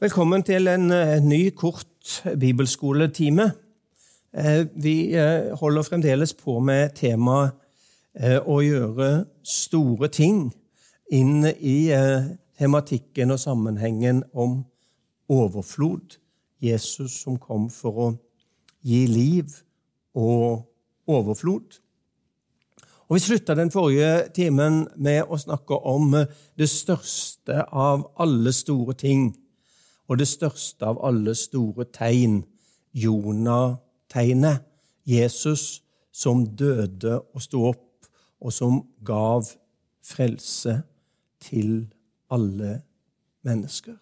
Velkommen til en eh, ny, kort bibelskoletime. Eh, vi eh, holder fremdeles på med temaet å gjøre store ting inn i tematikken og sammenhengen om overflod. Jesus som kom for å gi liv og overflod. Og Vi slutta den forrige timen med å snakke om det største av alle store ting og det største av alle store tegn, Jonah-tegnet. Jesus som døde og sto opp, og som gav frelse til alle mennesker.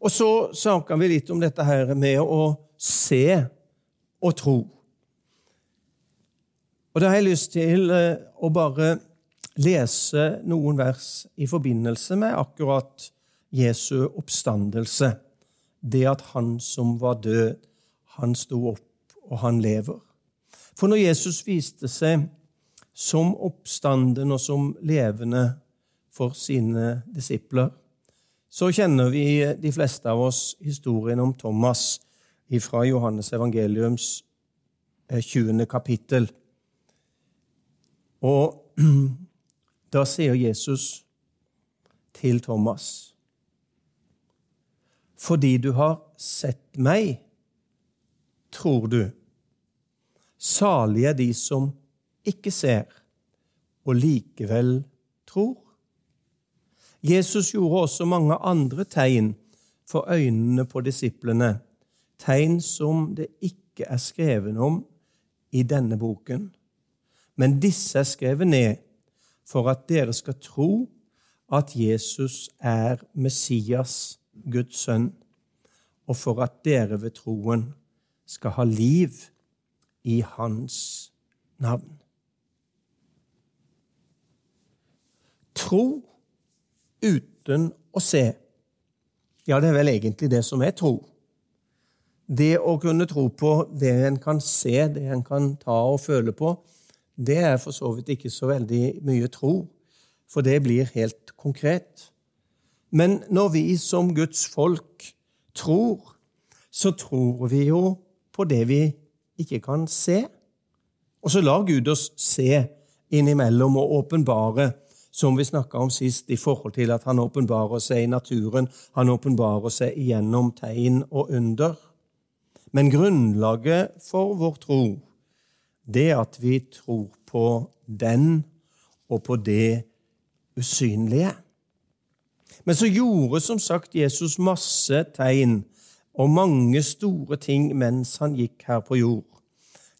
Og så snakka vi litt om dette her med å se og tro. Og Da har jeg lyst til eh, å bare lese noen vers i forbindelse med akkurat Jesu oppstandelse. Det at han som var død, han sto opp, og han lever. For når Jesus viste seg som oppstanden og som levende for sine disipler, så kjenner vi de fleste av oss historien om Thomas fra Johannes evangeliums 20. Eh, kapittel. Og da sier Jesus til Thomas fordi du har sett meg, tror du. Salige er de som ikke ser, og likevel tror. Jesus gjorde også mange andre tegn for øynene på disiplene, tegn som det ikke er skrevet om i denne boken. Men disse er skrevet ned for at dere skal tro at Jesus er Messias, Guds sønn, og for at dere ved troen skal ha liv i Hans navn. Tro uten å se. Ja, det er vel egentlig det som er tro. Det å kunne tro på det en kan se, det en kan ta og føle på, det er for så vidt ikke så veldig mye tro, for det blir helt konkret. Men når vi som Guds folk tror, så tror vi jo på det vi ikke kan se. Og så lar Gud oss se innimellom og åpenbare, som vi snakka om sist, i forhold til at han åpenbarer seg i naturen, han åpenbarer seg gjennom tegn og under. Men grunnlaget for vår tro, det er at vi tror på den og på det usynlige. Men så gjorde som sagt Jesus masse tegn og mange store ting mens han gikk her på jord.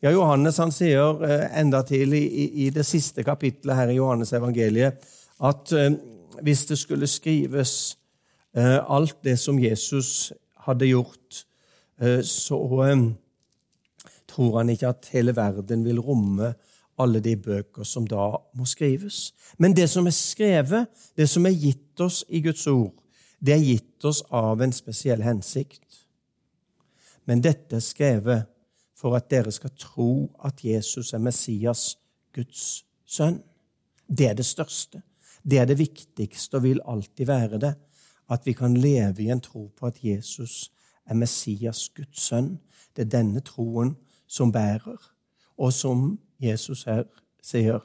Ja, Johannes han sier eh, enda til i, i det siste kapittelet her i Johannes evangeliet at eh, hvis det skulle skrives eh, alt det som Jesus hadde gjort, så tror han ikke at hele verden vil romme alle de bøker som da må skrives. Men det som er skrevet, det som er gitt oss i Guds ord, det er gitt oss av en spesiell hensikt. Men dette er skrevet for at dere skal tro at Jesus er Messias, Guds sønn. Det er det største. Det er det viktigste og vil alltid være det. At vi kan leve i en tro på at Jesus er Messias, Guds sønn. Det er denne troen som bærer, og som Jesus her sier,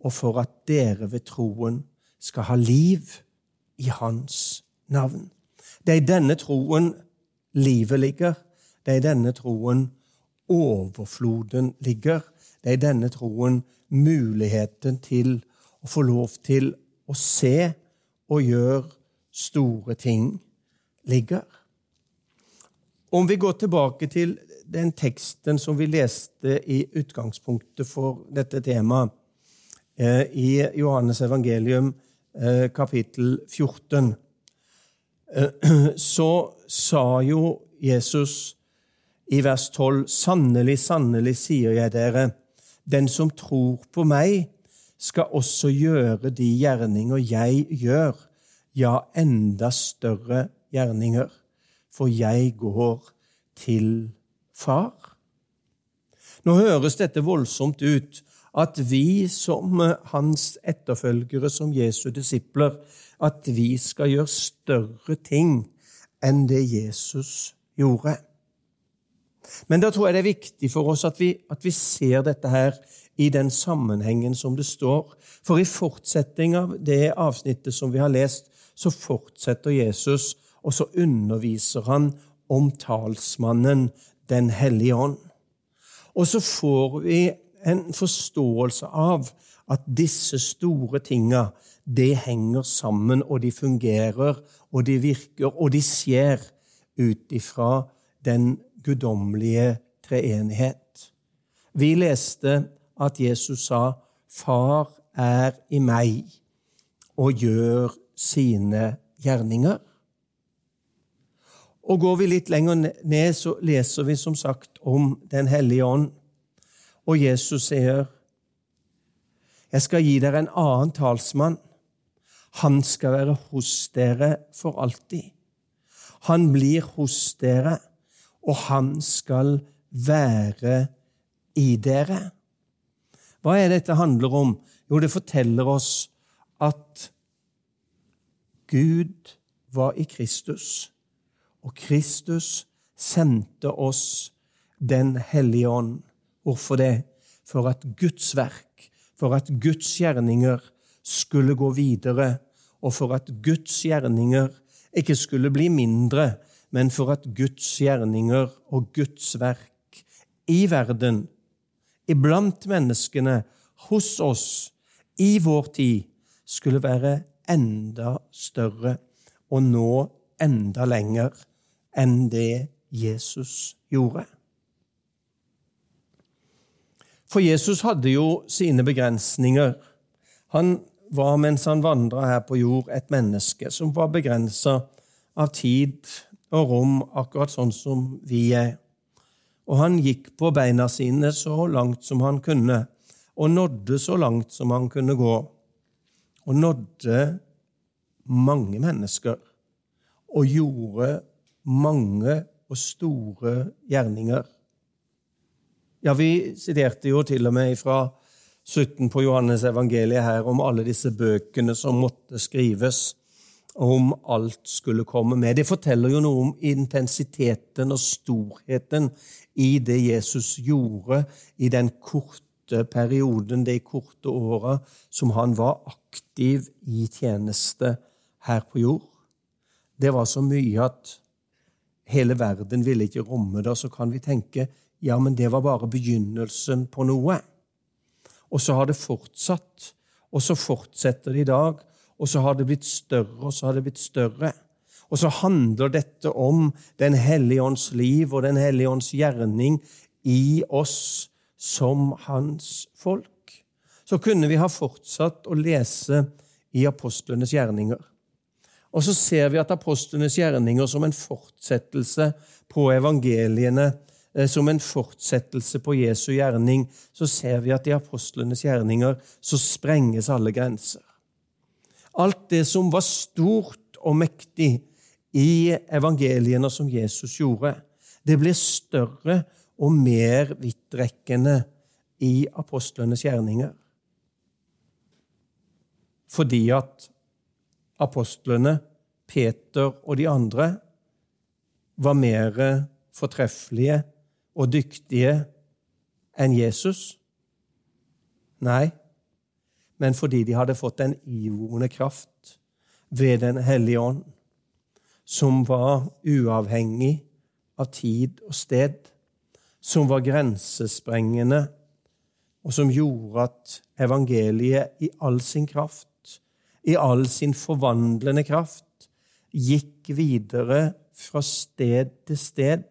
og for at dere ved troen skal ha liv i Hans navn. Det er i denne troen livet ligger. Det er i denne troen overfloden ligger. Det er i denne troen muligheten til å få lov til å se og gjøre store ting ligger. Om vi går tilbake til den teksten som vi leste i utgangspunktet for dette temaet, eh, i Johannes evangelium eh, kapittel 14, eh, så sa jo Jesus i vers 12.: Sannelig, sannelig, sier jeg dere, den som tror på meg, skal også gjøre de gjerninger jeg gjør, ja, enda større gjerninger, for jeg går til Far. Nå høres dette voldsomt ut, at vi som hans etterfølgere, som Jesu disipler, at vi skal gjøre større ting enn det Jesus gjorde. Men da tror jeg det er viktig for oss at vi, at vi ser dette her i den sammenhengen som det står. For i fortsetning av det avsnittet som vi har lest, så fortsetter Jesus, og så underviser han om talsmannen Den hellige ånd. Og så får vi en forståelse av at disse store tinga, det henger sammen, og de fungerer, og de virker, og de skjer ut ifra den guddommelige treenighet. Vi leste at Jesus sa, 'Far er i meg og gjør sine gjerninger'. Og Går vi litt lenger ned, så leser vi som sagt om Den hellige ånd. Og Jesus sier, 'Jeg skal gi dere en annen talsmann.' Han skal være hos dere for alltid. Han blir hos dere og han skal være i dere. Hva er dette handler om? Jo, det forteller oss at Gud var i Kristus, og Kristus sendte oss Den hellige ånd. Hvorfor det? For at Guds verk, for at Guds gjerninger skulle gå videre, og for at Guds gjerninger ikke skulle bli mindre, men for at Guds gjerninger og Guds verk i verden, iblant menneskene, hos oss, i vår tid, skulle være enda større og nå enda lenger enn det Jesus gjorde. For Jesus hadde jo sine begrensninger. Han var, mens han vandra her på jord, et menneske som var begrensa av tid og rom, akkurat sånn som vi er. Og han gikk på beina sine så langt som han kunne, og nådde så langt som han kunne gå. Og nådde mange mennesker, og gjorde mange og store gjerninger. Ja, vi siterte jo til og med fra 17 på Johannes evangeliet her om alle disse bøkene som måtte skrives og om alt skulle komme med. Det forteller jo noe om intensiteten og storheten i det Jesus gjorde i den korte perioden, de korte åra som han var aktiv i tjeneste her på jord. Det var så mye at hele verden ville ikke romme det. Så kan vi tenke ja, men det var bare begynnelsen på noe. Og så har det fortsatt, og så fortsetter det i dag og så har det blitt større, og så har det blitt større. Og så handler dette om Den hellige ånds liv og Den hellige ånds gjerning i oss som hans folk. Så kunne vi ha fortsatt å lese i apostlenes gjerninger. Og så ser vi at apostlenes gjerninger som en fortsettelse på evangeliene, eh, som en fortsettelse på Jesu gjerning, så ser vi at i apostlenes gjerninger så sprenges alle grenser. Alt det som var stort og mektig i evangeliene som Jesus gjorde, det ble større og mer vidtrekkende i apostlenes gjerninger. Fordi at apostlene, Peter og de andre, var mer fortreffelige og dyktige enn Jesus? Nei, men fordi de hadde fått en iboende kraft ved Den hellige ånd, som var uavhengig av tid og sted, som var grensesprengende, og som gjorde at evangeliet i all sin kraft, i all sin forvandlende kraft, gikk videre fra sted til sted,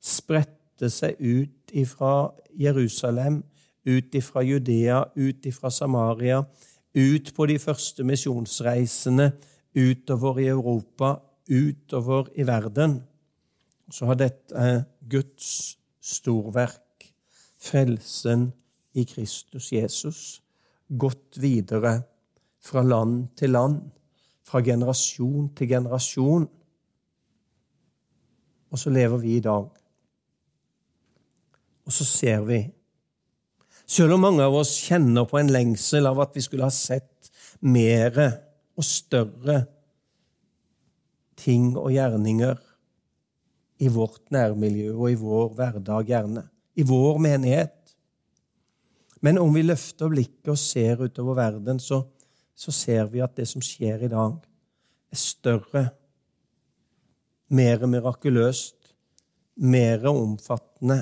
spredte seg ut ifra Jerusalem ut ifra Judea, ut ifra Samaria, ut på de første misjonsreisene utover i Europa, utover i verden. Så har dette Guds storverk, frelsen i Kristus Jesus, gått videre fra land til land, fra generasjon til generasjon. Og så lever vi i dag. Og så ser vi Selv om mange av oss kjenner på en lengsel av at vi skulle ha sett mere og større ting og gjerninger i vårt nærmiljø og i vår hverdag, gjerne. I vår menighet. Men om vi løfter blikket og ser utover verden, så, så ser vi at det som skjer i dag, er større, mer mirakuløst, mer omfattende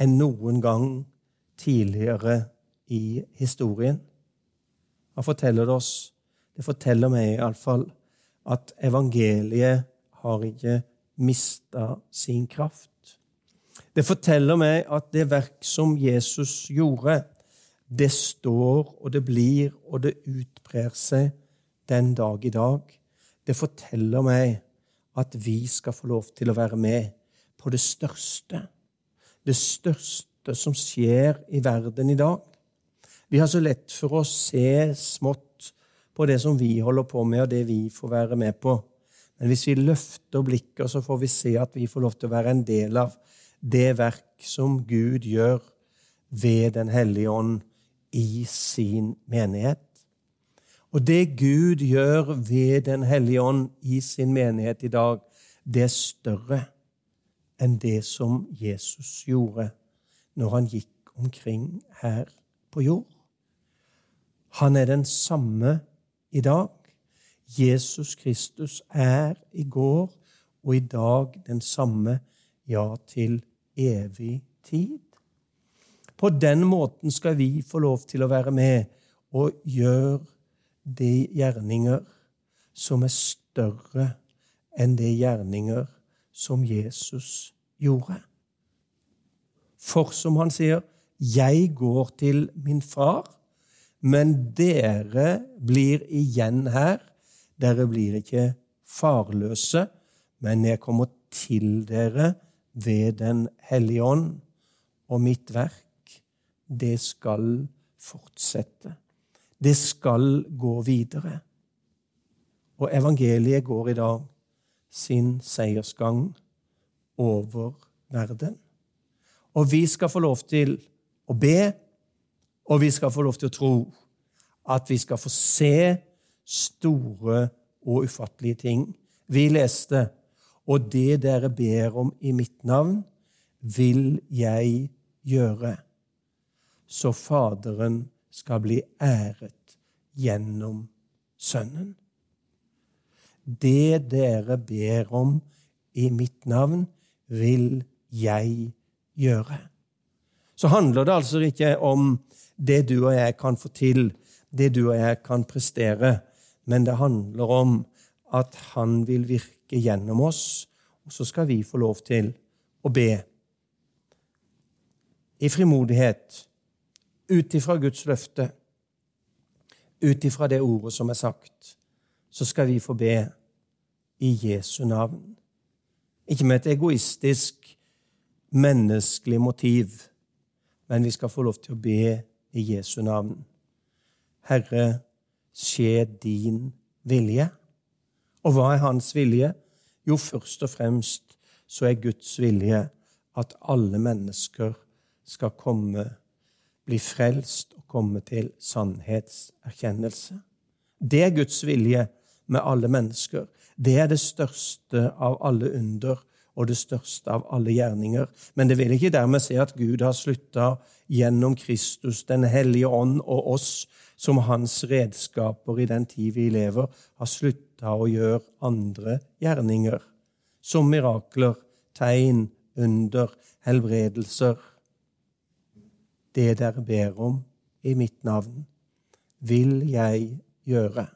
enn noen gang tidligere i historien. Hva forteller det oss? Det forteller meg iallfall at evangeliet har ikke mista sin kraft. Det forteller meg at det verk som Jesus gjorde, det står og det blir og det utbrer seg den dag i dag. Det forteller meg at vi skal få lov til å være med på det største. Det største som skjer i verden i dag. Vi har så lett for å se smått på det som vi holder på med, og det vi får være med på. Men hvis vi løfter blikket, så får vi se at vi får lov til å være en del av det verk som Gud gjør ved Den hellige ånd i sin menighet. Og det Gud gjør ved Den hellige ånd i sin menighet i dag, det er større enn det som Jesus gjorde når han gikk omkring her på jord. Han er den samme i dag. Jesus Kristus er i går og i dag den samme, ja, til evig tid. På den måten skal vi få lov til å være med og gjøre de gjerninger som er større enn de gjerninger som Jesus gjorde. For som han sier, 'Jeg går til min far', men dere blir igjen her dere blir ikke farløse, men jeg kommer til dere ved Den hellige ånd, og mitt verk, det skal fortsette. Det skal gå videre. Og evangeliet går i dag sin seiersgang over verden. Og vi skal få lov til å be, og vi skal få lov til å tro at vi skal få se store og ufattelige ting. Vi leste og det dere ber om i mitt navn, vil jeg gjøre, så Faderen skal bli æret gjennom Sønnen. Det dere ber om i mitt navn, vil jeg gjøre. Så handler det altså ikke om det du og jeg kan få til, det du og jeg kan prestere, men det handler om at han vil virke gjennom oss, og så skal vi få lov til å be. I frimodighet, ut ifra Guds løfte, ut ifra det ordet som er sagt, så skal vi få be i Jesu navn. Ikke med et egoistisk, menneskelig motiv, men vi skal få lov til å be i Jesu navn. Herre, skje din vilje. Og hva er hans vilje? Jo, først og fremst så er Guds vilje at alle mennesker skal komme, bli frelst og komme til sannhetserkjennelse. Det er Guds vilje med alle mennesker. Det er det største av alle under og det største av alle gjerninger. Men det vil ikke dermed si at Gud har slutta gjennom Kristus, Den hellige ånd og oss som hans redskaper i den tid vi lever, har slutta å gjøre andre gjerninger, som mirakler, tegn, under, helbredelser. Det dere ber om i mitt navn, vil jeg gjøre,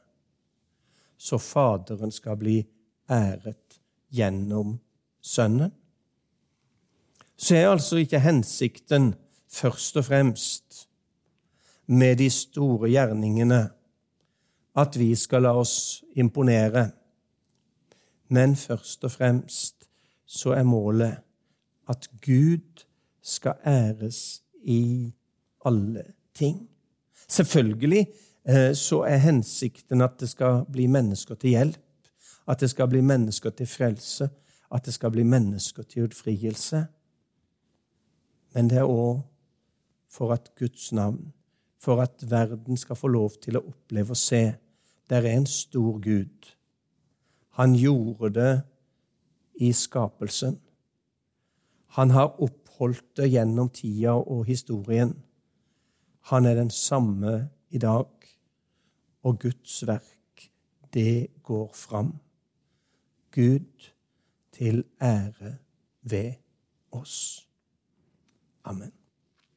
så Faderen skal bli æret gjennom Sønnen. Så er altså ikke hensikten først og fremst med de store gjerningene at vi skal la oss imponere. Men først og fremst så er målet at Gud skal æres i alle ting. Selvfølgelig eh, så er hensikten at det skal bli mennesker til hjelp, at det skal bli mennesker til frelse, at det skal bli mennesker til utfrielse. Men det er òg for at Guds navn, for at verden skal få lov til å oppleve og se der er en stor Gud. Han gjorde det i skapelsen. Han har oppholdt det gjennom tida og historien. Han er den samme i dag, og Guds verk, det går fram. Gud til ære ved oss. Amen.